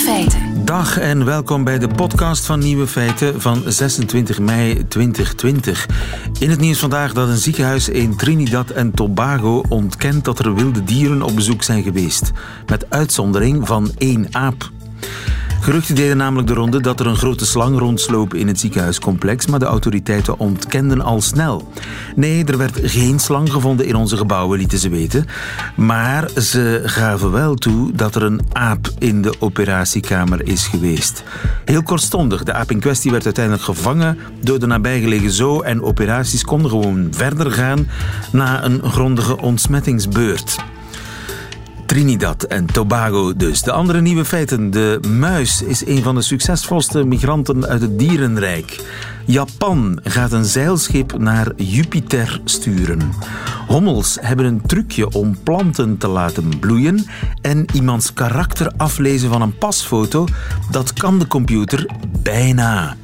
feiten. Dag en welkom bij de podcast van Nieuwe Feiten van 26 mei 2020. In het nieuws vandaag dat een ziekenhuis in Trinidad en Tobago ontkent dat er wilde dieren op bezoek zijn geweest. Met uitzondering van één aap. Geruchten deden namelijk de ronde dat er een grote slang rondsloop in het ziekenhuiscomplex, maar de autoriteiten ontkenden al snel. Nee, er werd geen slang gevonden in onze gebouwen, lieten ze weten. Maar ze gaven wel toe dat er een aap in de operatiekamer is geweest. Heel kortstondig, de aap in kwestie werd uiteindelijk gevangen door de nabijgelegen zoo en operaties konden gewoon verder gaan na een grondige ontsmettingsbeurt. Trinidad en Tobago dus. De andere nieuwe feiten. De muis is een van de succesvolste migranten uit het dierenrijk. Japan gaat een zeilschip naar Jupiter sturen. Hommels hebben een trucje om planten te laten bloeien. En iemands karakter aflezen van een pasfoto, dat kan de computer bijna.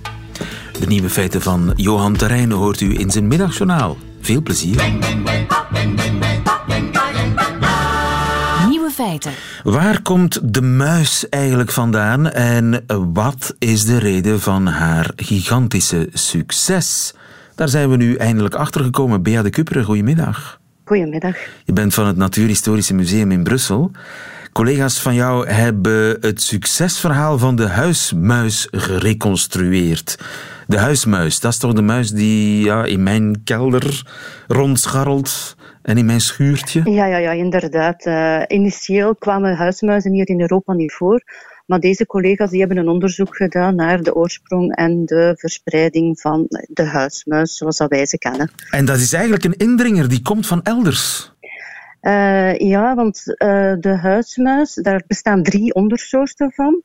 De nieuwe feiten van Johan Terrein hoort u in zijn middagjournaal. Veel plezier. Feiten. Waar komt de muis eigenlijk vandaan en wat is de reden van haar gigantische succes? Daar zijn we nu eindelijk achter gekomen. Bea de Kupperen, goedemiddag. Goedemiddag. Je bent van het Natuurhistorische Museum in Brussel. Collega's van jou hebben het succesverhaal van de huismuis gereconstrueerd. De huismuis, dat is toch de muis die ja, in mijn kelder rondscharrelt en in mijn schuurtje? Ja, ja, ja inderdaad. Uh, initieel kwamen huismuizen hier in Europa niet voor. Maar deze collega's die hebben een onderzoek gedaan naar de oorsprong en de verspreiding van de huismuis, zoals dat wij ze kennen. En dat is eigenlijk een indringer, die komt van elders. Uh, ja, want uh, de huismuis, daar bestaan drie ondersoorten van.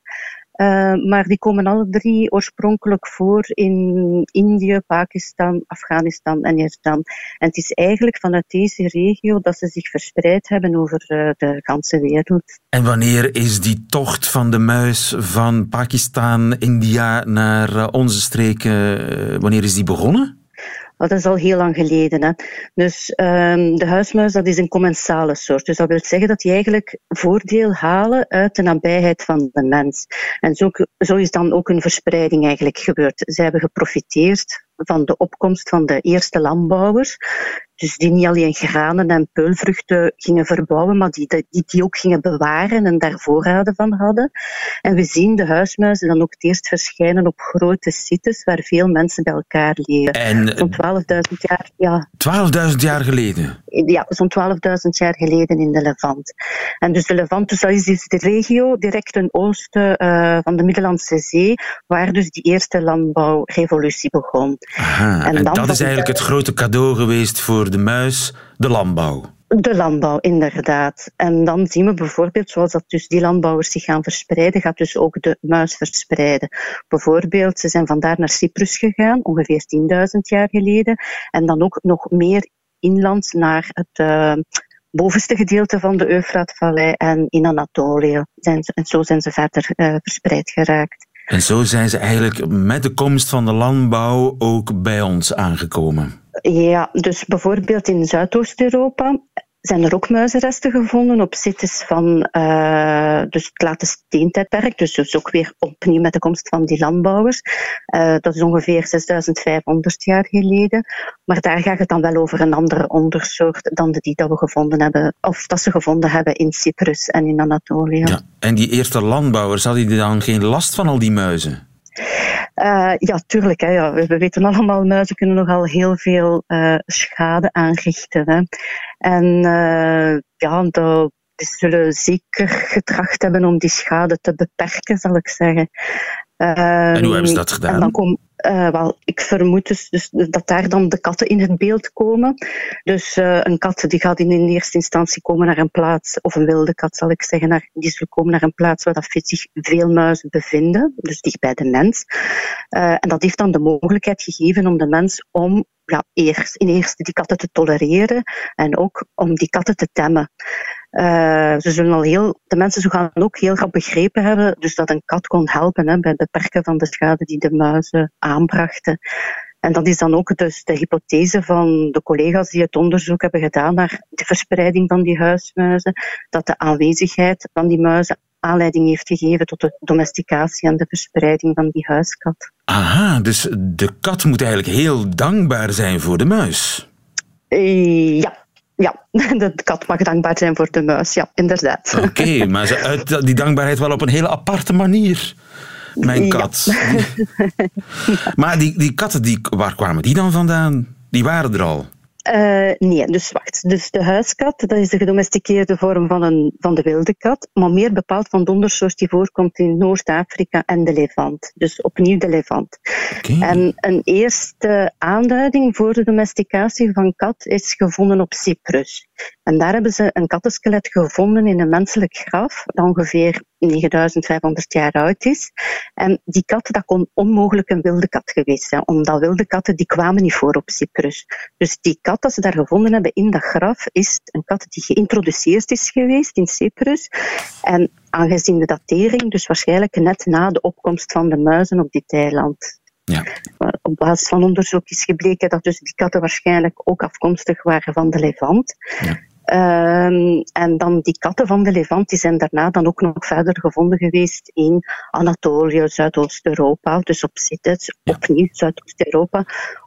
Uh, maar die komen alle drie oorspronkelijk voor in Indië, Pakistan, Afghanistan en Iran. En het is eigenlijk vanuit deze regio dat ze zich verspreid hebben over uh, de ganse wereld. En wanneer is die tocht van de muis van Pakistan, India naar uh, onze streken, wanneer is die begonnen? Dat is al heel lang geleden. Hè. Dus um, de huismuis dat is een commensale soort. Dus dat wil zeggen dat die eigenlijk voordeel halen uit de nabijheid van de mens. En zo, zo is dan ook een verspreiding eigenlijk gebeurd. Zij hebben geprofiteerd van de opkomst van de eerste landbouwers. Dus die niet alleen granen en peulvruchten gingen verbouwen, maar die, die die ook gingen bewaren en daar voorraden van hadden. En we zien de huismuizen dan ook het eerst verschijnen op grote sites waar veel mensen bij elkaar leven. En zo'n 12.000 jaar, ja. 12.000 jaar geleden? Ja, zo'n 12.000 jaar geleden in de Levant. En dus de Levant, dus dat is dus de regio direct ten oosten uh, van de Middellandse Zee, waar dus die eerste landbouwrevolutie begon. Aha, en, en dat is eigenlijk het grote cadeau geweest voor de muis, de landbouw. De landbouw, inderdaad. En dan zien we bijvoorbeeld, zoals dat dus die landbouwers zich gaan verspreiden, gaat dus ook de muis verspreiden. Bijvoorbeeld, ze zijn vandaar naar Cyprus gegaan, ongeveer 10.000 jaar geleden. En dan ook nog meer inland naar het uh, bovenste gedeelte van de Eufraat-vallei en in Anatolië. En zo zijn ze verder uh, verspreid geraakt. En zo zijn ze eigenlijk met de komst van de landbouw ook bij ons aangekomen. Ja, dus bijvoorbeeld in Zuidoost-Europa zijn er ook muizenresten gevonden op sites van uh, dus het late steentijdperk, dus, dus ook weer opnieuw met de komst van die landbouwers. Uh, dat is ongeveer 6500 jaar geleden. Maar daar gaat het dan wel over een andere ondersoort dan de die dat we gevonden hebben, of dat ze gevonden hebben in Cyprus en in Anatolië. Ja, en die eerste landbouwers, hadden die dan geen last van al die muizen? Uh, ja, tuurlijk. Hè, ja. We weten allemaal, muizen kunnen nogal heel veel uh, schade aanrichten. Hè. En uh, ja, dat, die zullen zeker getracht hebben om die schade te beperken, zal ik zeggen. en hoe hebben ze dat gedaan? En dan kom, uh, wel, ik vermoed dus, dus, dat daar dan de katten in het beeld komen. Dus uh, een kat die gaat in, in eerste instantie komen naar een plaats, of een wilde kat zal ik zeggen, naar, die zal komen naar een plaats waar dat zich veel muizen bevinden, dus dicht bij de mens. Uh, en dat heeft dan de mogelijkheid gegeven om de mens om ja, eerst, in eerste die katten te tolereren en ook om die katten te temmen. Uh, ze zullen al heel, de mensen gaan ook heel goed begrepen hebben dus dat een kat kon helpen hè, bij het beperken van de schade die de muizen aanbrachten. En dat is dan ook dus de hypothese van de collega's die het onderzoek hebben gedaan naar de verspreiding van die huismuizen, dat de aanwezigheid van die muizen aanleiding heeft gegeven tot de domesticatie en de verspreiding van die huiskat. Aha, dus de kat moet eigenlijk heel dankbaar zijn voor de muis. Eh, ja, ja, de kat mag dankbaar zijn voor de muis, ja, inderdaad. Oké, maar ze uit die dankbaarheid wel op een hele aparte manier. Mijn kat. maar die, die katten, die, waar kwamen die dan vandaan? Die waren er al. Uh, nee, dus wacht. Dus de huiskat, dat is de gedomesticeerde vorm van, een, van de wilde kat, maar meer bepaald van de ondersoort die voorkomt in Noord-Afrika en de Levant. Dus opnieuw de Levant. Okay. En een eerste aanduiding voor de domesticatie van kat is gevonden op Cyprus. En daar hebben ze een kattenskelet gevonden in een menselijk graf, dat ongeveer 9500 jaar oud is. En die kat, dat kon onmogelijk een wilde kat geweest zijn, omdat wilde katten die kwamen niet voor op Cyprus. Dus die kat dat ze daar gevonden hebben in dat graf, is een kat die geïntroduceerd is geweest in Cyprus. En aangezien de datering, dus waarschijnlijk net na de opkomst van de muizen op dit eiland. Ja. Op basis van onderzoek is gebleken dat dus die katten waarschijnlijk ook afkomstig waren van de Levant. Ja. Um, en dan die katten van de Levant die zijn daarna dan ook nog verder gevonden geweest in Anatolië, Zuidoost-Europa, dus op Sittet, ja. opnieuw Zuidoost-Europa.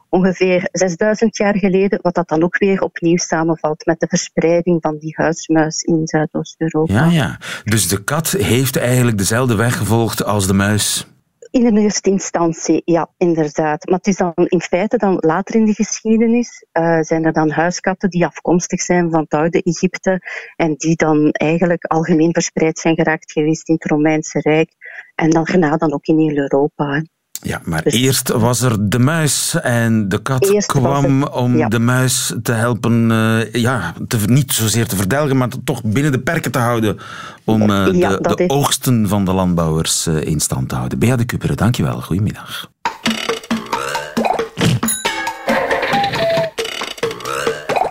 Ongeveer 6000 jaar geleden, wat dat dan ook weer opnieuw samenvalt met de verspreiding van die huismuis in Zuidoost-Europa. Ja, ja. Dus de kat heeft eigenlijk dezelfde weg gevolgd als de muis. In de eerste instantie, ja, inderdaad. Maar het is dan in feite dan later in de geschiedenis uh, zijn er dan huiskatten die afkomstig zijn van het oude Egypte en die dan eigenlijk algemeen verspreid zijn geraakt geweest in het Romeinse Rijk en dan daarna dan ook in heel Europa. Ja, maar dus- eerst was er de muis en de kat kwam om de muis te helpen, uh, ja, te, niet zozeer te verdelgen, maar toch binnen de perken te houden om uh, de, de oogsten van de landbouwers uh, in stand te houden. Bea de Kuperen, dankjewel. Goedemiddag.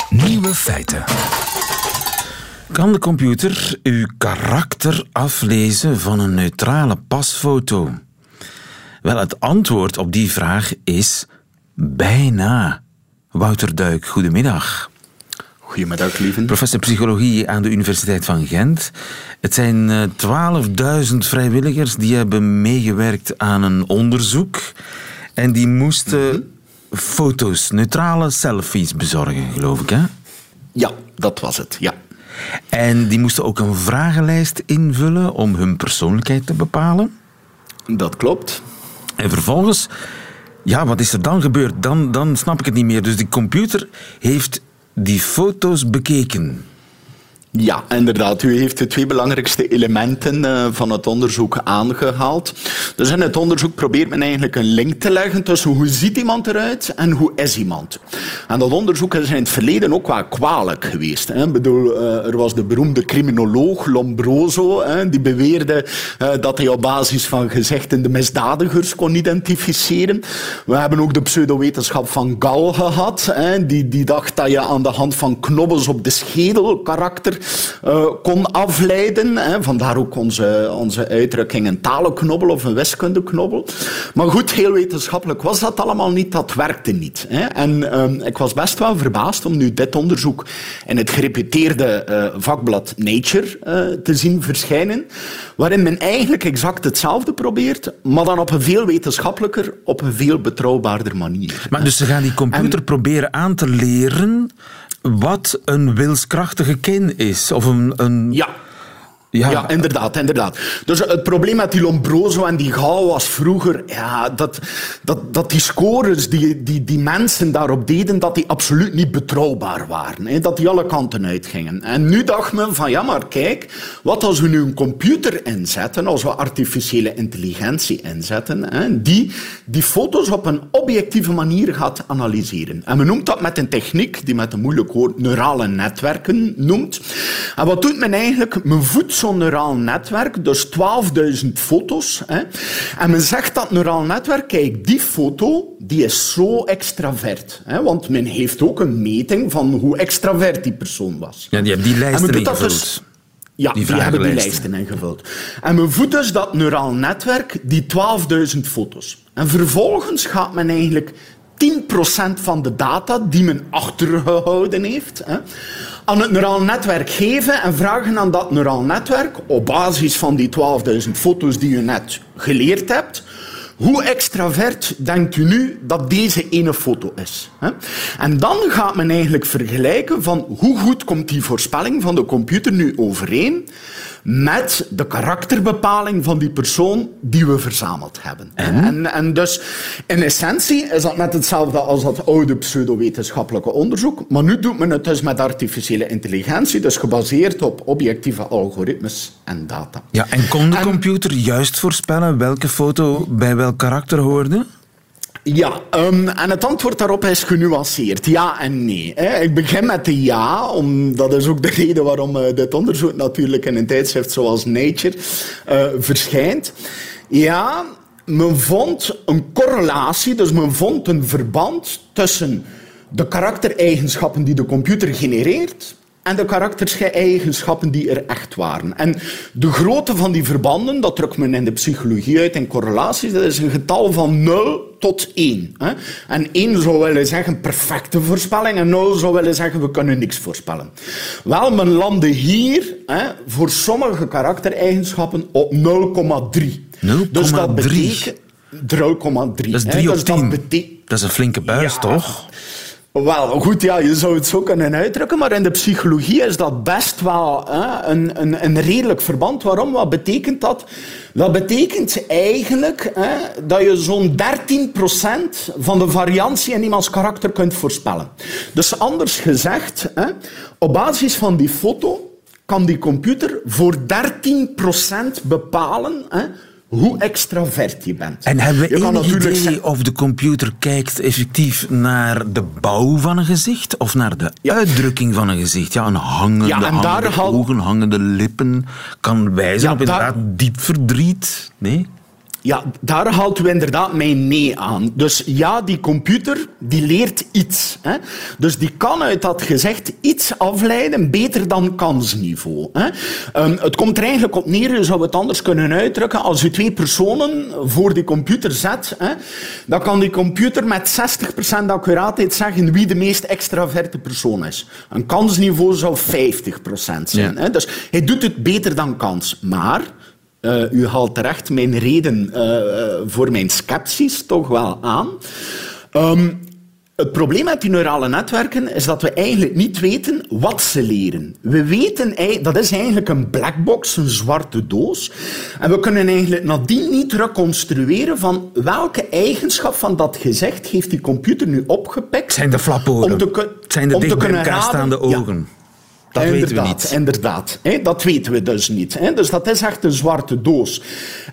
Nieuwe feiten. Kan de computer uw karakter aflezen van een neutrale pasfoto? Wel, het antwoord op die vraag is bijna. Wouter Duik, goedemiddag. Goedemiddag, lieve. Professor psychologie aan de Universiteit van Gent. Het zijn 12.000 eh, vrijwilligers die hebben meegewerkt aan een onderzoek. En die moesten mhm. foto's, neutrale selfies bezorgen, geloof ik, hè? Ja, dat was het, ja. En die moesten ook een vragenlijst invullen om hun persoonlijkheid te bepalen? Dat klopt. En vervolgens, ja, wat is er dan gebeurd? Dan, dan snap ik het niet meer. Dus die computer heeft die foto's bekeken. Ja, inderdaad. U heeft de twee belangrijkste elementen uh, van het onderzoek aangehaald. Dus in het onderzoek probeert men eigenlijk een link te leggen tussen hoe ziet iemand eruit en hoe is iemand. En dat onderzoek is in het verleden ook wel kwalijk geweest. Ik bedoel, uh, er was de beroemde criminoloog Lombroso, die beweerde uh, dat hij op basis van gezegden de misdadigers kon identificeren. We hebben ook de pseudowetenschap van Gal gehad, die, die dacht dat je aan de hand van knobbels op de schedel karakter uh, kon afleiden. Hè. Vandaar ook onze, onze uitdrukking een talenknobbel of een wiskundeknobbel. Maar goed, heel wetenschappelijk was dat allemaal niet. Dat werkte niet. Hè. En uh, ik was best wel verbaasd om nu dit onderzoek in het gereputeerde uh, vakblad Nature uh, te zien verschijnen. Waarin men eigenlijk exact hetzelfde probeert, maar dan op een veel wetenschappelijker, op een veel betrouwbaarder manier. Maar dus ze gaan die computer proberen aan te leren wat een wilskrachtige kin is. Of een, een... Ja. Ja. inderdaad, inderdaad. Dus het probleem met die Lombroso en die Gauw was vroeger ja, dat, dat, dat die scores die, die, die mensen daarop deden, dat die absoluut niet betrouwbaar waren. Hè, dat die alle kanten uitgingen. En nu dacht men van, ja maar kijk, wat als we nu een computer inzetten, als we artificiële intelligentie inzetten, hè, die die foto's op een objectieve manier gaat analyseren. En men noemt dat met een techniek die met een moeilijk woord neurale netwerken noemt. En wat doet men eigenlijk? Men voedt zo'n neuraal netwerk, dus 12.000 foto's. Hè. En men zegt dat neuraal netwerk, kijk, die foto die is zo extravert. Hè, want men heeft ook een meting van hoe extravert die persoon was. Ja, die hebben die lijsten ingevuld. Dus, ja, die, die hebben die lijsten ingevuld. En men voedt dus dat neuraal netwerk, die 12.000 foto's. En vervolgens gaat men eigenlijk 10% van de data die men achtergehouden heeft aan het neuraal netwerk geven en vragen aan dat neuraal netwerk op basis van die 12.000 foto's die u net geleerd hebt hoe extravert denkt u nu dat deze ene foto is? En dan gaat men eigenlijk vergelijken van hoe goed komt die voorspelling van de computer nu overeen met de karakterbepaling van die persoon die we verzameld hebben. En? En, dus in essentie is dat net hetzelfde als dat oude pseudowetenschappelijke onderzoek, maar nu doet men het dus met artificiële intelligentie, dus gebaseerd op objectieve algoritmes en data. Ja, en kon de computer juist voorspellen welke foto bij welk karakter hoorde? Ja, um, en het antwoord daarop is genuanceerd. Ja en nee. Hè. Ik begin met de ja, om, dat is ook de reden waarom uh, dit onderzoek natuurlijk in een tijdschrift zoals Nature uh, verschijnt. Ja, men vond een correlatie, dus men vond een verband tussen de karaktereigenschappen die de computer genereert en de karaktereigenschappen die er echt waren. En de grootte van die verbanden, dat drukt men in de psychologie uit in correlaties, dat is een getal van 0 tot 1. Hè. En 1 zou willen zeggen perfecte voorspelling en 0 zou willen zeggen we kunnen niks voorspellen. Wel, men landde hier hè, voor sommige karaktereigenschappen op 0,3. 0,3? Dus dat betekent... 0,3. Dat is 3 op 10. Dat, dat, is een flinke buis, ja. toch? Wel, goed, ja, je zou het zo kunnen uitdrukken, maar in de psychologie is dat best wel hè, een, een, een redelijk verband. Waarom? Wat betekent dat? Dat betekent eigenlijk hè, dat je zo'n 13% van de variantie in iemands karakter kunt voorspellen. Dus anders gezegd, hè, op basis van die foto kan die computer voor 13% bepalen hoe extravert je bent. En hebben we enig idee of de computer kijkt effectief naar de bouw van een gezicht of naar de uitdrukking van een gezicht? Ja, een hangende, ja, hangende ogen, hangende lippen kan wijzen op inderdaad diep verdriet. Nee? Ja, daar haalt u inderdaad mijn nee aan. Dus ja, die computer die leert iets. Hè? Dus die kan uit dat gezegd iets afleiden, beter dan kansniveau. Hè? Um, het komt er eigenlijk op neer, je zou het anders kunnen uitdrukken, als u twee personen voor die computer zet, hè, dan kan die computer met 60% accuraatheid zeggen wie de meest extraverte persoon is. Een kansniveau zou 50% zijn. Ja. Hè? Dus hij doet het beter dan kans. Maar uh, u haalt terecht mijn reden uh, voor mijn sceptisch toch wel aan. Um, het probleem met die neurale netwerken is dat we eigenlijk niet weten wat ze leren. We weten, dat is eigenlijk een blackbox, een zwarte doos. En we kunnen eigenlijk nadien niet reconstrueren van welke eigenschap van dat gezegd heeft die computer nu opgepikt. Zijn de flaporen? Om te, zijn de elkaar staande ogen? Ja. Dat inderdaad, weten we niet. Inderdaad, hè, dat weten we dus niet. Hè. Dus dat is echt een zwarte doos.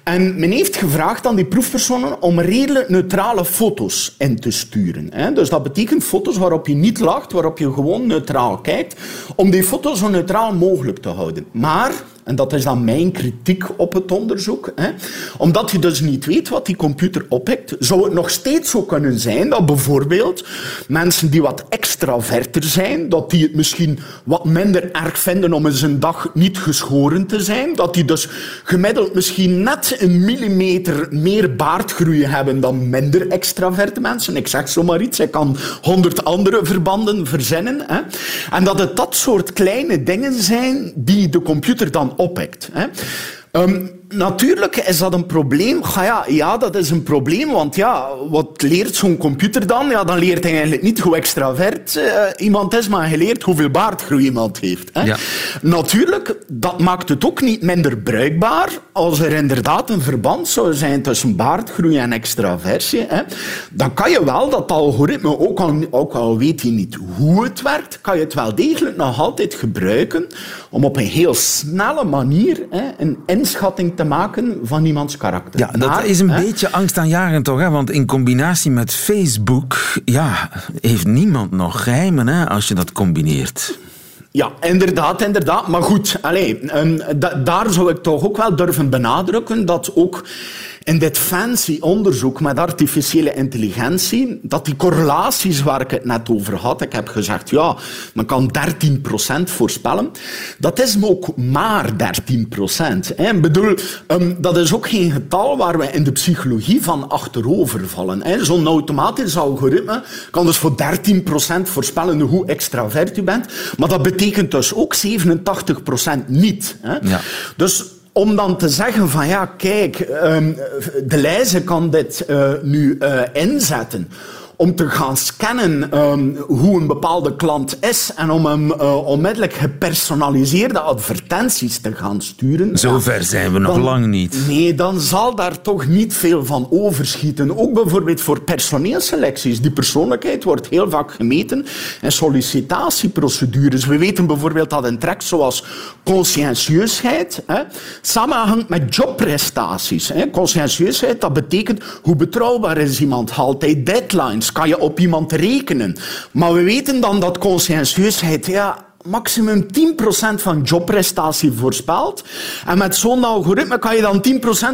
En men heeft gevraagd aan die proefpersonen om redelijk neutrale foto's in te sturen. Hè. Dus dat betekent foto's waarop je niet lacht, waarop je gewoon neutraal kijkt, om die foto's zo neutraal mogelijk te houden. Maar en dat is dan mijn kritiek op het onderzoek. Hè. Omdat je dus niet weet wat die computer oppikt, zou het nog steeds zo kunnen zijn dat bijvoorbeeld mensen die wat extraverter zijn, dat die het misschien wat minder erg vinden om eens een dag niet geschoren te zijn, dat die dus gemiddeld misschien net een millimeter meer baardgroei hebben dan minder extraverte mensen. Ik zeg zomaar iets, ik kan honderd andere verbanden verzinnen. Hè. En dat het dat soort kleine dingen zijn die de computer dan oppikt. Hè. Um, natuurlijk is dat een probleem. Ja, ja, dat is een probleem, want ja, wat leert zo'n computer dan? Ja, dan leert hij eigenlijk niet hoe extravert uh, iemand is, maar hij leert hoeveel baardgroei iemand heeft. Hè. Ja. Natuurlijk, dat maakt het ook niet minder bruikbaar als er inderdaad een verband zou zijn tussen baardgroei en extraversie. Hè. Dan kan je wel dat algoritme, ook al, ook al weet je niet hoe het werkt, kan je het wel degelijk nog altijd gebruiken om op een heel snelle manier hè, een inschatting te maken van iemands karakter. Ja, dat is een beetje angstaanjagend toch? Hè? Want in combinatie met Facebook ja, heeft niemand nog geheimen hè, als je dat combineert. Ja, inderdaad, inderdaad. Maar goed, allez, daar zou ik toch ook wel durven benadrukken dat ook in dit fancy onderzoek met artificiële intelligentie, dat die correlaties waar ik het net over had, ik heb gezegd, ja, men kan 13% voorspellen, dat is ook maar 13%. Ik bedoel, um, dat is ook geen getal waar we in de psychologie van achterover vallen. Zo'n automatisch algoritme kan dus voor 13% voorspellen hoe extravert u bent, maar dat betekent dus ook 87% niet. Ja. Dus om dan te zeggen van ja, kijk, ehm, de lijzen kan dit uh, nu uh, inzetten om te gaan scannen um, hoe een bepaalde klant is en om hem uh, onmiddellijk gepersonaliseerde advertenties te gaan sturen. Zover ja, zijn we nog dan, lang niet. Nee, dan zal daar toch niet veel van overschieten. Ook bijvoorbeeld voor personeelselecties. Die persoonlijkheid wordt heel vaak gemeten in sollicitatieprocedures. We weten bijvoorbeeld dat een trek zoals conscientieusheid hè, samenhangt met jobprestaties. Hè. Conscientieusheid, dat betekent hoe betrouwbaar is iemand, haalt hij deadlines, kan je op iemand rekenen. Maar we weten dan dat conscientieusheid, ja, maximum 10% van jobprestatie voorspelt. En met zo'n algoritme kan je dan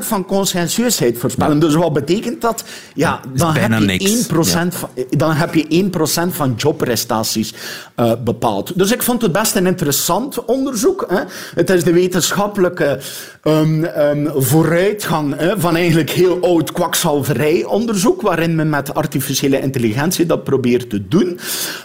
10% van conscientieusheid voorspellen. Dus wat betekent dat? Ja, dan, heb je 1% ja. van, dan heb je 1% van jobprestaties uh, bepaald. Dus ik vond het best een interessant onderzoek. Hè. Het is de wetenschappelijke um, um, vooruitgang hè, van eigenlijk heel oud kwakzalverij-onderzoek, waarin men met artificiële intelligentie dat probeert te doen.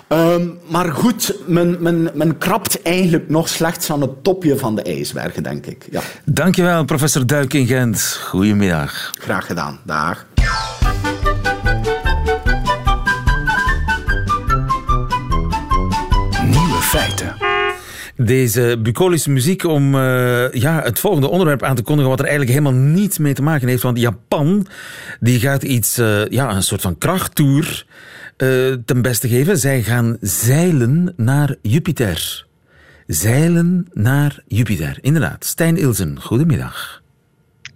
Um, maar goed, men, men, men krabt eigenlijk nog slechts aan het topje van de ijsbergen, denk ik. Ja. Dankjewel, professor Duik in Gent. Goedemiddag. Graag gedaan. Dag. Nieuwe feiten. Deze bucolische muziek om uh, ja, het volgende onderwerp aan te kondigen, wat er eigenlijk helemaal niets mee te maken heeft. Want Japan die gaat iets, uh, ja, een soort van krachttour uh, ten beste geven. Zij gaan zeilen naar Jupiter. Zeilen naar Jupiter. Inderdaad. Stijn Ilsen, goedemiddag.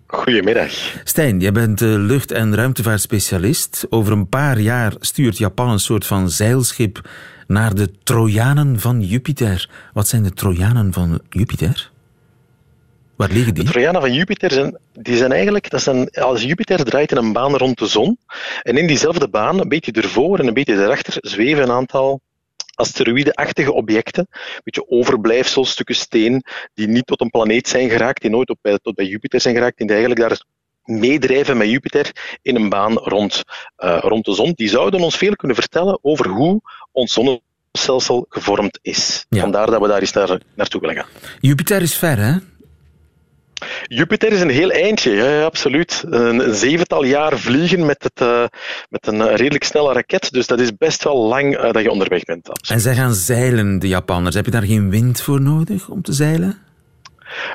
Goedemiddag. Stijn, jij bent lucht- en ruimtevaartspecialist. Over een paar jaar stuurt Japan een soort van zeilschip naar de Trojanen van Jupiter. Wat zijn de Trojanen van Jupiter? Waar liggen die? De Trojanen van Jupiter zijn, die zijn eigenlijk, dat zijn, als Jupiter draait in een baan rond de zon, en in diezelfde baan, een beetje ervoor en een beetje erachter, zweven een aantal asteroïdeachtige objecten, een beetje overblijfsels, stukken steen, die niet tot een planeet zijn geraakt, die nooit op, tot bij Jupiter zijn geraakt, die eigenlijk daar meedrijven met Jupiter in een baan rond, uh, rond de zon. Die zouden ons veel kunnen vertellen over hoe ons zonnestelsel gevormd is. Ja. Vandaar dat we daar eens naar, naartoe willen gaan. Jupiter is ver, hè? Jupiter is een heel eindje, ja, absoluut. Een, zevental jaar vliegen met, het, uh, met een redelijk snelle raket, dus dat is best wel lang uh, dat je onderweg bent. Absoluut. En zij gaan zeilen, de Japanners. Heb je daar geen wind voor nodig om te zeilen?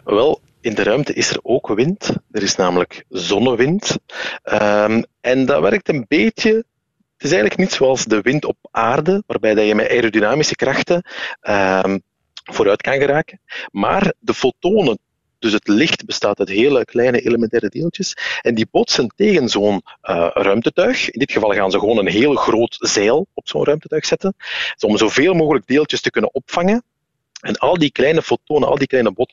Wel, in de ruimte is er ook wind. Er is namelijk zonnewind. Um, en dat werkt een beetje. Het is eigenlijk niet zoals de wind op aarde, waarbij dat je met aerodynamische krachten um, vooruit kan geraken. Maar de fotonen, dus het licht bestaat uit hele kleine elementaire deeltjes. En die botsen tegen zo'n uh, ruimtetuig. In dit geval gaan ze gewoon een heel groot zeil op zo'n ruimtetuig zetten. Om zoveel mogelijk deeltjes te kunnen opvangen. En al die kleine fotonen, al die kleine bot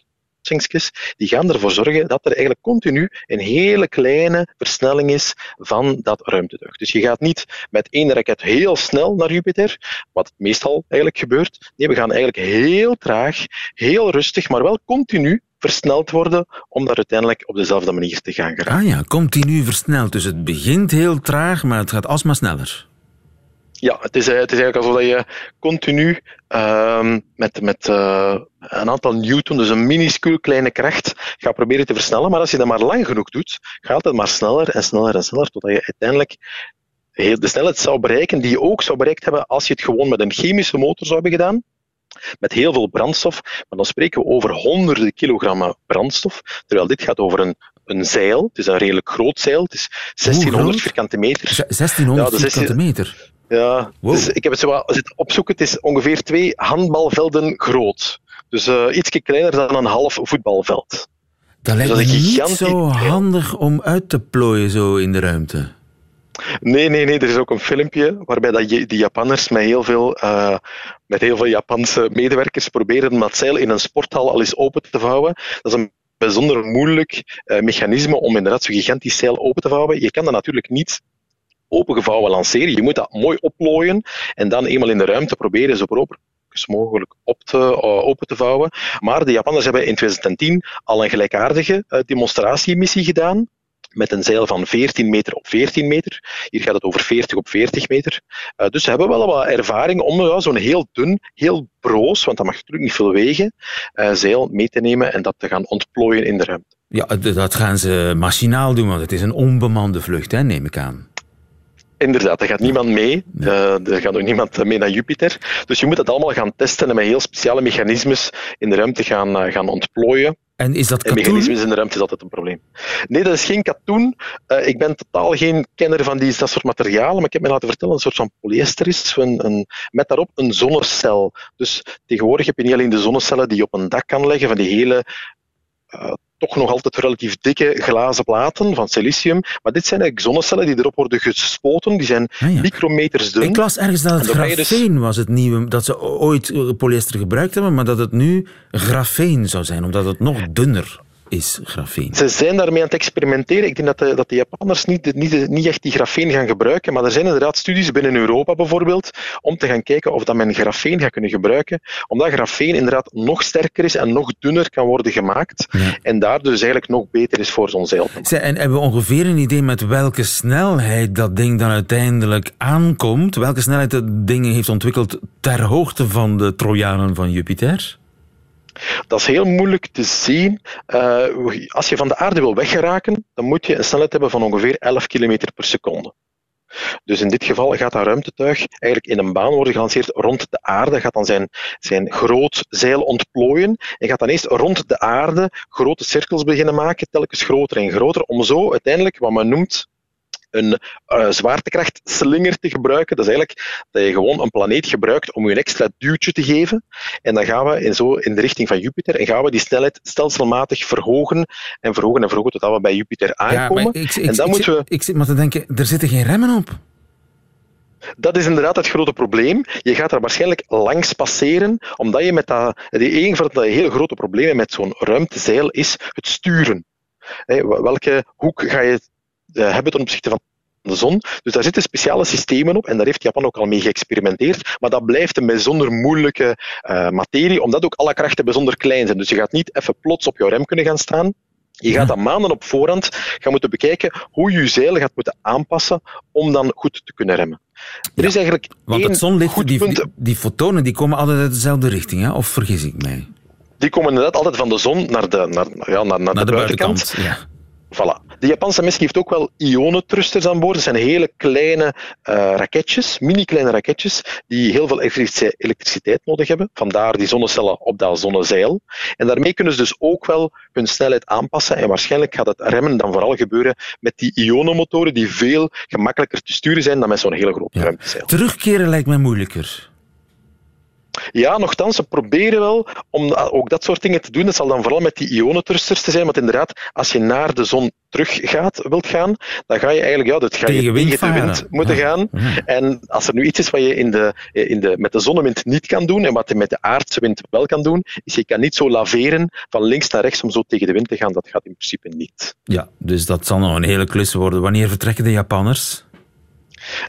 die gaan ervoor zorgen dat er eigenlijk continu een hele kleine versnelling is van dat ruimtetuig. Dus je gaat niet met één raket heel snel naar Jupiter, wat meestal eigenlijk gebeurt. Nee, we gaan eigenlijk heel traag, heel rustig, maar wel continu versneld worden om daar uiteindelijk op dezelfde manier te gaan geraken. Ah ja, continu versneld. Dus het begint heel traag, maar het gaat alsmaar sneller. Ja, het is, het is eigenlijk alsof je continu uh, met, met uh, een aantal newton, dus een minuscuul kleine kracht, gaat proberen te versnellen. Maar als je dat maar lang genoeg doet, gaat het maar sneller en sneller en sneller, totdat je uiteindelijk de snelheid zou bereiken die je ook zou bereikt hebben als je het gewoon met een chemische motor zou hebben gedaan. Met heel veel brandstof, maar dan spreken we over honderden kilogrammen brandstof, terwijl dit gaat over een, een zeil. Het is een redelijk groot zeil, het is 1600 vierkante meter. 1600 ja, vierkante meter? Ja, wow. dus ik heb het zo wat zitten opzoeken. Het is ongeveer twee handbalvelden groot. Dus uh, ietsje kleiner dan een half voetbalveld. Dat lijkt dus me niet zo handig om uit te plooien zo in de ruimte. Nee, nee, nee. Er is ook een filmpje waarbij dat die Japanners met heel veel, uh, met heel veel Japanse medewerkers proberen dat zeil in een sporthal al eens open te vouwen. Dat is een bijzonder moeilijk uh, mechanisme om inderdaad zo'n gigantisch zeil open te vouwen. Je kan dat natuurlijk niet opengevouwen lanceren. Je moet dat mooi oplooien en dan eenmaal in de ruimte proberen zo proper mogelijk op te, uh, open te vouwen. Maar de Japanners hebben in 2010 al een gelijkaardige demonstratiemissie gedaan met een zeil van 14 meter op 14 meter. Hier gaat het over 40 op 40 meter. Uh, dus ze hebben wel wat ervaring om uh, zo'n heel dun, heel broos, want dat mag natuurlijk niet veel wegen, uh, zeil mee te nemen en dat te gaan ontplooien in de ruimte. Ja, dat gaan ze machinaal doen, want het is een onbemande vlucht, hè, neem ik aan. Inderdaad, er gaat niemand mee. Uh, er gaat ook niemand mee naar Jupiter. Dus je moet dat allemaal gaan testen en met heel speciale mechanismes in de ruimte gaan, gaan ontplooien. En is dat katoen? En mechanismes in de ruimte is altijd een probleem. Nee, dat is geen katoen. Uh, ik ben totaal geen kenner van die, dat soort materialen, maar ik heb me laten vertellen een soort van polyester is, een, een, met daarop een zonnecel. Dus tegenwoordig heb je niet alleen de zonnecellen die je op een dak kan leggen, van die hele uh, toch nog altijd relatief dikke glazen platen van silicium. Maar dit zijn eigenlijk zonnecellen die erop worden gespoten. Die zijn ah, ja. micrometers dun. Ik las ergens dat het grafeen dus... was het nieuwe, dat ze ooit polyester gebruikt hebben, maar dat het nu grafeen zou zijn, omdat het nog dunner is grafeen? Ze zijn daarmee aan het experimenteren. Ik denk dat de, dat de Japanners niet, niet, niet echt die grafeen gaan gebruiken, maar er zijn inderdaad studies binnen Europa bijvoorbeeld om te gaan kijken of dat men grafeen gaat kunnen gebruiken, omdat grafeen inderdaad nog sterker is en nog dunner kan worden gemaakt ja. en daardoor dus eigenlijk nog beter is voor zo'n zeil. En hebben we ongeveer een idee met welke snelheid dat ding dan uiteindelijk aankomt? Welke snelheid dat ding heeft ontwikkeld ter hoogte van de Trojanen van Jupiter? Dat is heel moeilijk te zien. Uh, als je van de aarde wil weggeraken, dan moet je een snelheid hebben van ongeveer 11 km per seconde. Dus in dit geval gaat dat ruimtetuig eigenlijk in een baan worden gelanceerd rond de aarde, gaat dan zijn, zijn groot zeil ontplooien en gaat dan eerst rond de aarde grote cirkels beginnen maken, telkens groter en groter, om zo uiteindelijk wat men noemt een uh, zwaartekrachtslinger te gebruiken. Dat is eigenlijk dat je gewoon een planeet gebruikt om je een extra duwtje te geven. En dan gaan we in, zo in de richting van Jupiter en gaan we die snelheid stelselmatig verhogen en verhogen en verhogen totdat we bij Jupiter aankomen. Ja, ik, ik, en dan ik, moeten we... ik zit maar te denken, er zitten geen remmen op. Dat is inderdaad het grote probleem. Je gaat er waarschijnlijk langs passeren, omdat je met dat... Een van de hele grote problemen met zo'n ruimtezeil is het sturen. Welke hoek ga je hebben ten opzichte van de zon. Dus daar zitten speciale systemen op en daar heeft Japan ook al mee geëxperimenteerd. Maar dat blijft een bijzonder moeilijke uh, materie, omdat ook alle krachten bijzonder klein zijn. Dus je gaat niet even plots op jouw rem kunnen gaan staan. Je gaat dan maanden op voorhand gaan moeten bekijken hoe je je zeil gaat moeten aanpassen om dan goed te kunnen remmen. Er is eigenlijk Want het zonlicht, die, die, die, fotonen, die komen altijd uit dezelfde richting, hè? of vergis ik mij? Die komen inderdaad altijd van de zon naar de, naar, ja, naar, naar, naar de, de, buitenkant. buitenkant ja. Voilà. De Japanse missie heeft ook wel ionentrusters aan boord. Dat zijn hele kleine uh, raketjes, mini-kleine raketjes, die heel veel elektriciteit nodig hebben. Vandaar die zonnecellen op dat zonnezeil. En daarmee kunnen ze dus ook wel hun snelheid aanpassen. En waarschijnlijk gaat het remmen dan vooral gebeuren met die ionenmotoren, die veel gemakkelijker te sturen zijn dan met zo'n hele grote ja. ruimtezeil. Terugkeren lijkt mij moeilijker. Ja, nogthans, ze proberen wel om ook dat soort dingen te doen. Dat zal dan vooral met die ionentrusters te zijn, want inderdaad, als je naar de zon terug gaat, wilt gaan, dan ga je eigenlijk ja, dat ga je tegen, tegen de wind moeten gaan. En als er nu iets is wat je in de, in de, met de zonnewind niet kan doen en wat je met de aardse wind wel kan doen, is je kan niet zo laveren van links naar rechts om zo tegen de wind te gaan. Dat gaat in principe niet. Ja, dus dat zal nog een hele klus worden. Wanneer vertrekken de Japanners?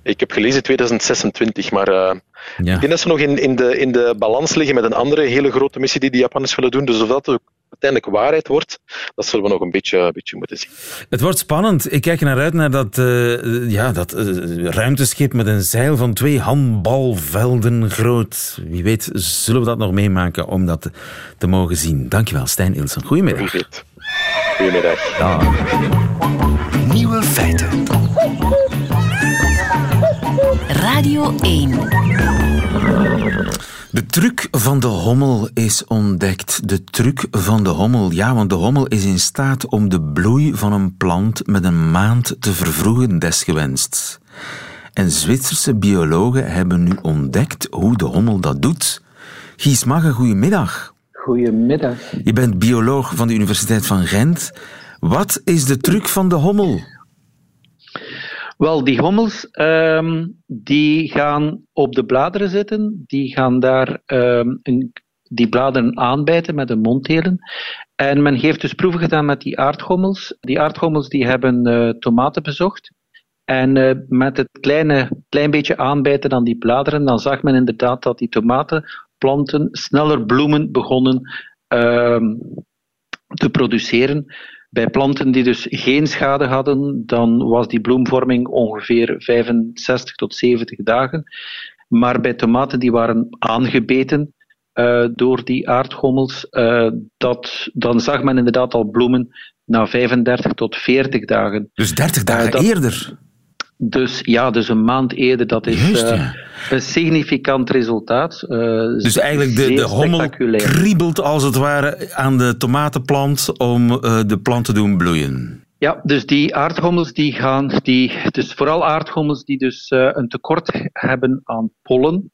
Ik heb gelezen 2026, maar uh, ja. ik denk dat ze nog in, in, de, in de balans liggen met een andere hele grote missie die de Japanners willen doen. Dus of dat ook uiteindelijk waarheid wordt, dat zullen we nog een beetje, een beetje moeten zien. Het wordt spannend. Ik kijk naar uit naar dat, uh, ja, dat uh, ruimteschip met een zeil van twee handbalvelden groot. Wie weet zullen we dat nog meemaken om dat te mogen zien. Dankjewel, Stijn Ilsen. Goedemiddag. Goedemiddag. Ja. Nieuwe feiten. Radio 1. De truc van de hommel is ontdekt. De truc van de hommel. Ja, want de hommel is in staat om de bloei van een plant met een maand te vervroegen desgewenst. En Zwitserse biologen hebben nu ontdekt hoe de hommel dat doet. Gies Magge, goedemiddag. Goedemiddag. Je bent bioloog van de Universiteit van Gent. Wat is de truc van de hommel? Wel, die hommels um, die gaan op de bladeren zitten, die gaan daar um, een die bladeren aanbijten met hun monddelen. En men heeft dus proeven gedaan met die aardgommels. Die aardgommels die hebben uh, tomaten bezocht. En uh, met het kleine, klein beetje aanbijten aan die bladeren, dan zag men inderdaad dat die tomatenplanten sneller bloemen begonnen uh, te produceren. Bij planten die dus geen schade hadden, dan was die bloemvorming ongeveer 65 tot 70 dagen. Maar bij tomaten die waren aangebeten uh, door die aardgommels, uh, dat, dan zag men inderdaad al bloemen na 35 tot 40 dagen. Dus 30 dagen uh, dat, eerder? Dus ja, dus een maand eerder. Dat is Juist, ja. een significant resultaat. dus eigenlijk de, de hommel kriebelt als het ware aan de tomatenplant om de plant te doen bloeien. Ja, dus die aardgommels die gaan, die, dus vooral aardgommels die dus een tekort hebben aan pollen,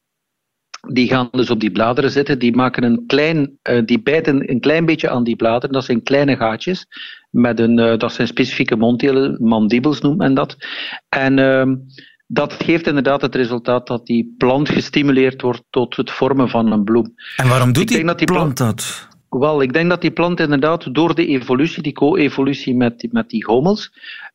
die gaan dus op die bladeren zitten, die maken een klein, die bijten een klein beetje aan die bladeren, dat zijn kleine gaatjes, met een, uh, dat zijn specifieke monddelen, mandibels noemt men dat. En uh, dat geeft inderdaad het resultaat dat die plant gestimuleerd wordt tot het vormen van een bloem. En waarom doet die, die plant dat? Wel, ik denk dat die plant inderdaad door de evolutie, die co-evolutie met, die, met die hommels,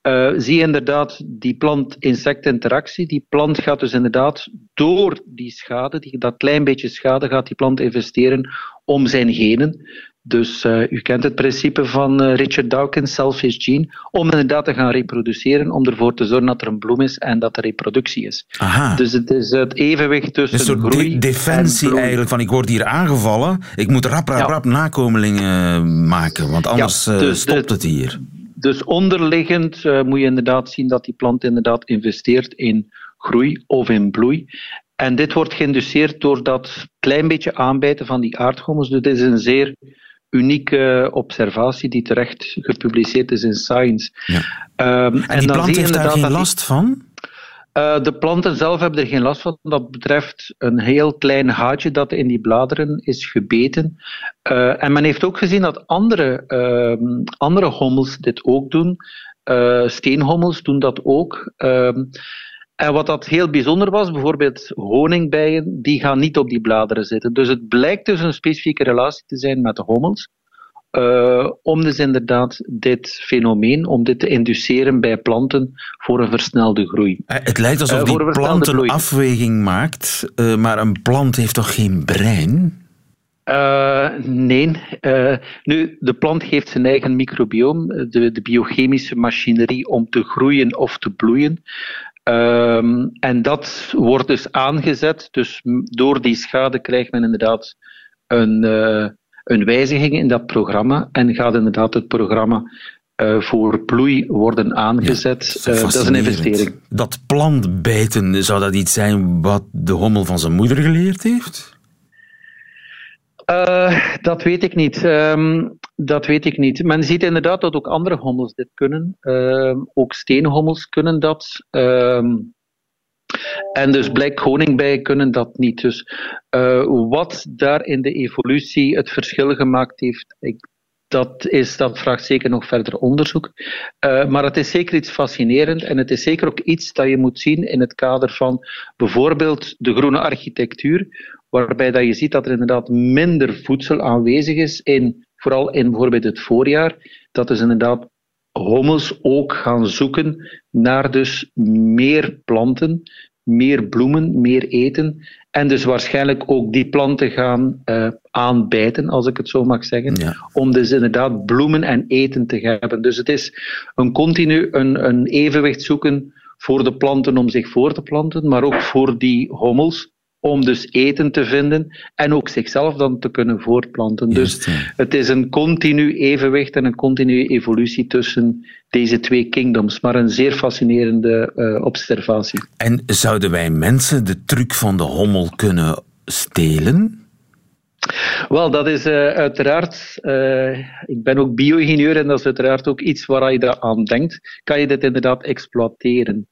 uh, zie je inderdaad die plant-insect-interactie. Die plant gaat dus inderdaad door die schade, die, dat klein beetje schade, gaat die plant investeren om zijn genen. Dus uh, u kent het principe van uh, Richard Dawkins, selfish gene, om inderdaad te gaan reproduceren, om ervoor te zorgen dat er een bloem is en dat er reproductie is. Aha. Dus het is het evenwicht tussen een soort groei de defensie en eigenlijk, van ik word hier aangevallen, ik moet rap, rap, Ja. rap nakomelingen maken, want anders Ja, eh, dus stopt het hier. Dus onderliggend uh, moet je inderdaad zien dat die plant inderdaad investeert in groei of in bloei. En dit wordt geïnduceerd door dat klein beetje aanbijten van die aardgommels. Dus dit is een zeer unieke observatie die terecht gepubliceerd is in Science. Ja. Ehm, En die dan plant heeft daar geen dat die- last van? Uh, de planten zelf hebben er geen last van. Dat betreft een heel klein haatje dat in die bladeren is gebeten. Uh, en men heeft ook gezien dat andere, uh, andere hommels dit ook doen. Uh, steenhommels doen dat ook. En wat dat heel bijzonder was, bijvoorbeeld honingbijen, die gaan niet op die bladeren zitten. Dus het blijkt dus een specifieke relatie te zijn met de hommels. Uh, om dus inderdaad dit fenomeen, om dit te induceren bij planten voor een versnelde groei. Eh, Het lijkt alsof Eh, die een plant een afweging maakt, maar een plant heeft toch geen brein? Uh, nee. Uh, nu, de plant heeft zijn eigen microbioom, de, de biochemische machinerie om te groeien of te bloeien. Um, en dat wordt dus aangezet. Dus door die schade krijgt men inderdaad een, uh, een wijziging in dat programma. En gaat inderdaad het programma uh, voor bloei worden aangezet. Ja, Uh, dat is een investering. Dat plantbijten, zou dat iets zijn wat de hommel van zijn moeder geleerd heeft? Uh, dat weet ik niet. Um, dat weet ik niet. Men ziet inderdaad dat ook andere hommels dit kunnen. Uh, ook steenhommels kunnen dat. Um, en dus blijk honingbijen kunnen dat niet. Dus uh, wat daar in de evolutie het verschil gemaakt heeft, ik, dat, is, dat vraagt zeker nog verder onderzoek. Uh, maar het is zeker iets fascinerend en het is zeker ook iets dat je moet zien in het kader van bijvoorbeeld de groene architectuur, waarbij dat je ziet dat er inderdaad minder voedsel aanwezig is, in, vooral in bijvoorbeeld het voorjaar. Dat is inderdaad hommels ook gaan zoeken naar dus meer planten, meer bloemen, meer eten. En dus waarschijnlijk ook die planten gaan uh, aanbijten, als ik het zo mag zeggen. Ja. Om dus inderdaad bloemen en eten te hebben. Dus het is een continu een, een evenwicht zoeken voor de planten om zich voor te planten, maar ook voor die hommels om dus eten te vinden en ook zichzelf dan te kunnen voortplanten. Dus het is een continu evenwicht en een continue evolutie tussen deze twee kingdoms, maar een zeer fascinerende uh, observatie. En zouden wij mensen de truc van de hommel kunnen stelen? Wel, dat is uh, uiteraard. Uh, ik ben ook bio-ingenieur en dat is uiteraard ook iets waar je daar aan denkt. Kan je dit inderdaad exploiteren?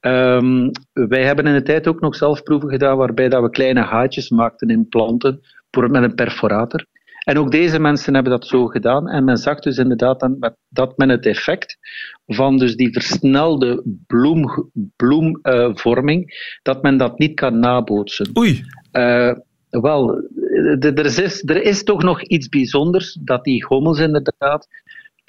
Um, wij hebben in de tijd ook nog zelf proeven gedaan waarbij dat we kleine haatjes maakten in planten met een perforator. En ook deze mensen hebben dat zo gedaan. En men zag dus inderdaad dat men het effect van dus die versnelde bloem, bloemvorming, uh, dat men dat niet kan nabootsen. Oei. Uh, wel, er, is, er is toch nog iets bijzonders dat die hommels inderdaad.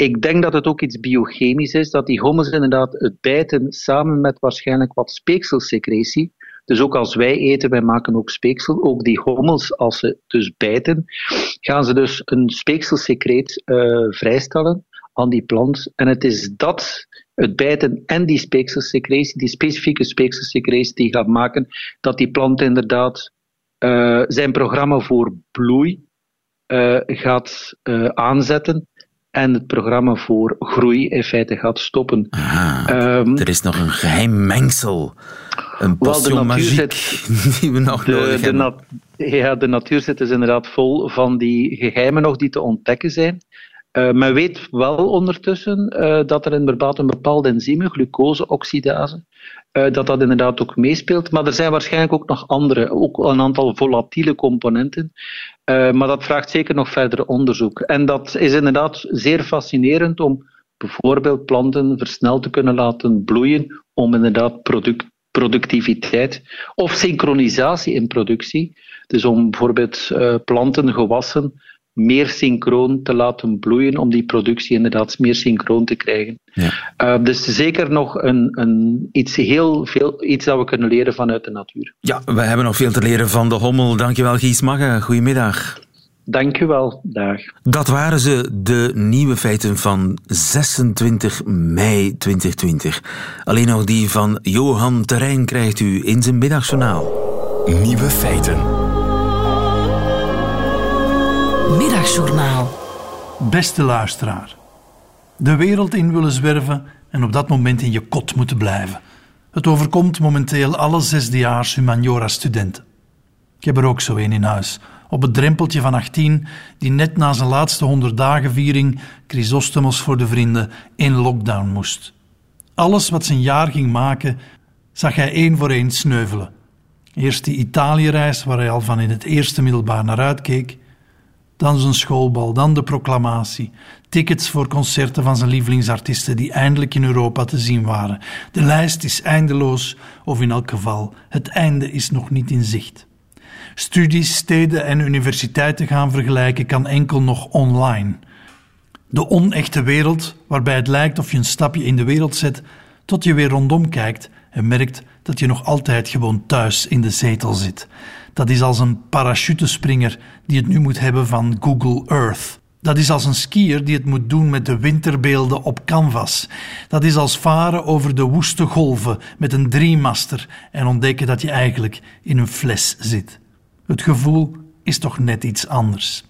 Ik denk dat het ook iets biochemisch is, dat die hommels inderdaad het bijten samen met waarschijnlijk wat speekselsecretie. Dus ook als wij eten, wij maken ook speeksel. Ook die hommels, als ze dus bijten, gaan ze dus een speekselsecreet uh, vrijstellen aan die plant. En het is dat, het bijten en die speekselsecretie, die specifieke speekselsecretie, die gaat maken dat die plant inderdaad uh, zijn programma voor bloei uh, gaat aanzetten en het programma voor groei in feite gaat stoppen. um, er is nog een geheim mengsel. Een potion magiek die we nog de, nodig de hebben. ja, de natuur zit dus inderdaad vol van die geheimen nog die te ontdekken zijn. Uh, men weet wel ondertussen uh, dat er inderdaad een bepaalde enzym, glucoseoxidase, dat dat inderdaad ook meespeelt. Maar er zijn waarschijnlijk ook nog andere, ook een aantal volatiele componenten. maar dat vraagt zeker nog verder onderzoek. En dat is inderdaad zeer fascinerend om bijvoorbeeld planten versneld te kunnen laten bloeien, om inderdaad product, productiviteit of synchronisatie in productie. Dus om bijvoorbeeld planten, gewassen meer synchroon te laten bloeien, om die productie inderdaad meer synchroon te krijgen. Ja. Uh, dus zeker nog een, een, iets heel veel, iets dat we kunnen leren vanuit de natuur. Ja, we hebben nog veel te leren van de hommel. Dankjewel Gies Magge. Goedemiddag. Dank u wel, dag. Dat waren ze, de nieuwe feiten van 26 mei 2020. Alleen nog die van Johan Terrein krijgt u in zijn middagjournaal. Nieuwe feiten. Middagjournaal. Beste luisteraar. De wereld in willen zwerven en op dat moment in je kot moeten blijven. Het overkomt momenteel alle zesdejaars humaniora-studenten. Ik heb er ook zo een in huis, op het drempeltje van 18, die net na zijn laatste 100 dagen viering Chrysostomos voor de vrienden in lockdown moest. Alles wat zijn jaar ging maken, zag hij één voor één sneuvelen. Eerst die Italië-reis, waar hij al van in het eerste middelbaar naar uitkeek, dan zijn schoolbal, dan de proclamatie. Tickets voor concerten van zijn lievelingsartiesten die eindelijk in Europa te zien waren. De lijst is eindeloos, of in elk geval, het einde is nog niet in zicht. Studies, steden en universiteiten gaan vergelijken kan enkel nog online. De onechte wereld, waarbij het lijkt of je een stapje in de wereld zet, tot je weer rondom kijkt en merkt dat je nog altijd gewoon thuis in de zetel zit. Dat is als een parachutespringer die het nu moet hebben van Google Earth. Dat is als een skier die het moet doen met de winterbeelden op canvas. Dat is als varen over de woeste golven met een driemaster en ontdekken dat je eigenlijk in een fles zit. Het gevoel is toch net iets anders.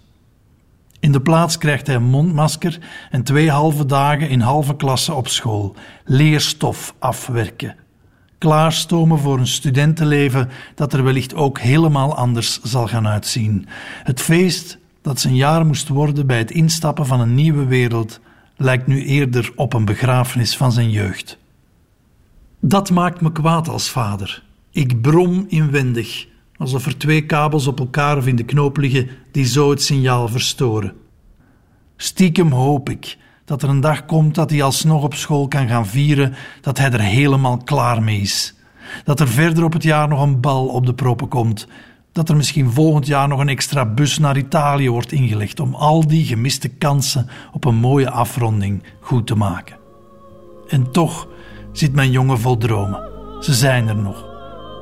In de plaats krijgt hij een mondmasker en twee halve dagen in halve klasse op school. Leerstof afwerken klaarstomen voor een studentenleven dat er wellicht ook helemaal anders zal gaan uitzien. Het feest dat zijn jaar moest worden bij het instappen van een nieuwe wereld lijkt nu eerder op een begrafenis van zijn jeugd. Dat maakt me kwaad als vader. Ik brom inwendig, alsof er twee kabels op elkaar of in de knoop liggen die zo het signaal verstoren. Stiekem hoop ik dat er een dag komt dat hij alsnog op school kan gaan vieren dat hij er helemaal klaar mee is. Dat er verder op het jaar nog een bal op de proppen komt. Dat er misschien volgend jaar nog een extra bus naar Italië wordt ingelegd om al die gemiste kansen op een mooie afronding goed te maken. En toch zit mijn jongen vol dromen. Ze zijn er nog.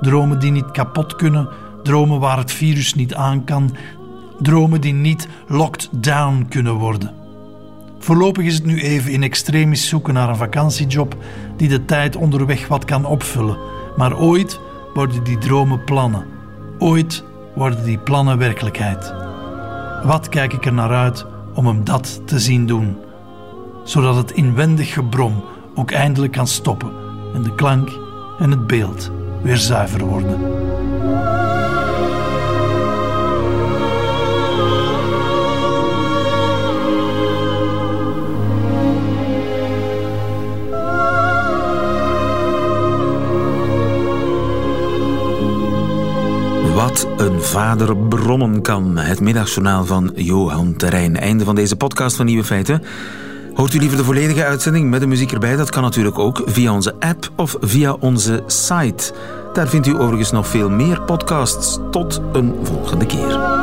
Dromen die niet kapot kunnen, dromen waar het virus niet aan kan, dromen die niet locked down kunnen worden. Voorlopig is het nu even in extremis zoeken naar een vakantiejob die de tijd onderweg wat kan opvullen. Maar ooit worden die dromen plannen. Ooit worden die plannen werkelijkheid. Wat kijk ik er naar uit om hem dat te zien doen? Zodat het inwendig gebrom ook eindelijk kan stoppen en de klank en het beeld weer zuiver worden. Vader brommen kan. Het middagjournaal van Johan Terrein. Einde van deze podcast van Nieuwe Feiten. Hoort u liever de volledige uitzending met de muziek erbij? Dat kan natuurlijk ook via onze app of via onze site. Daar vindt u overigens nog veel meer podcasts. Tot een volgende keer.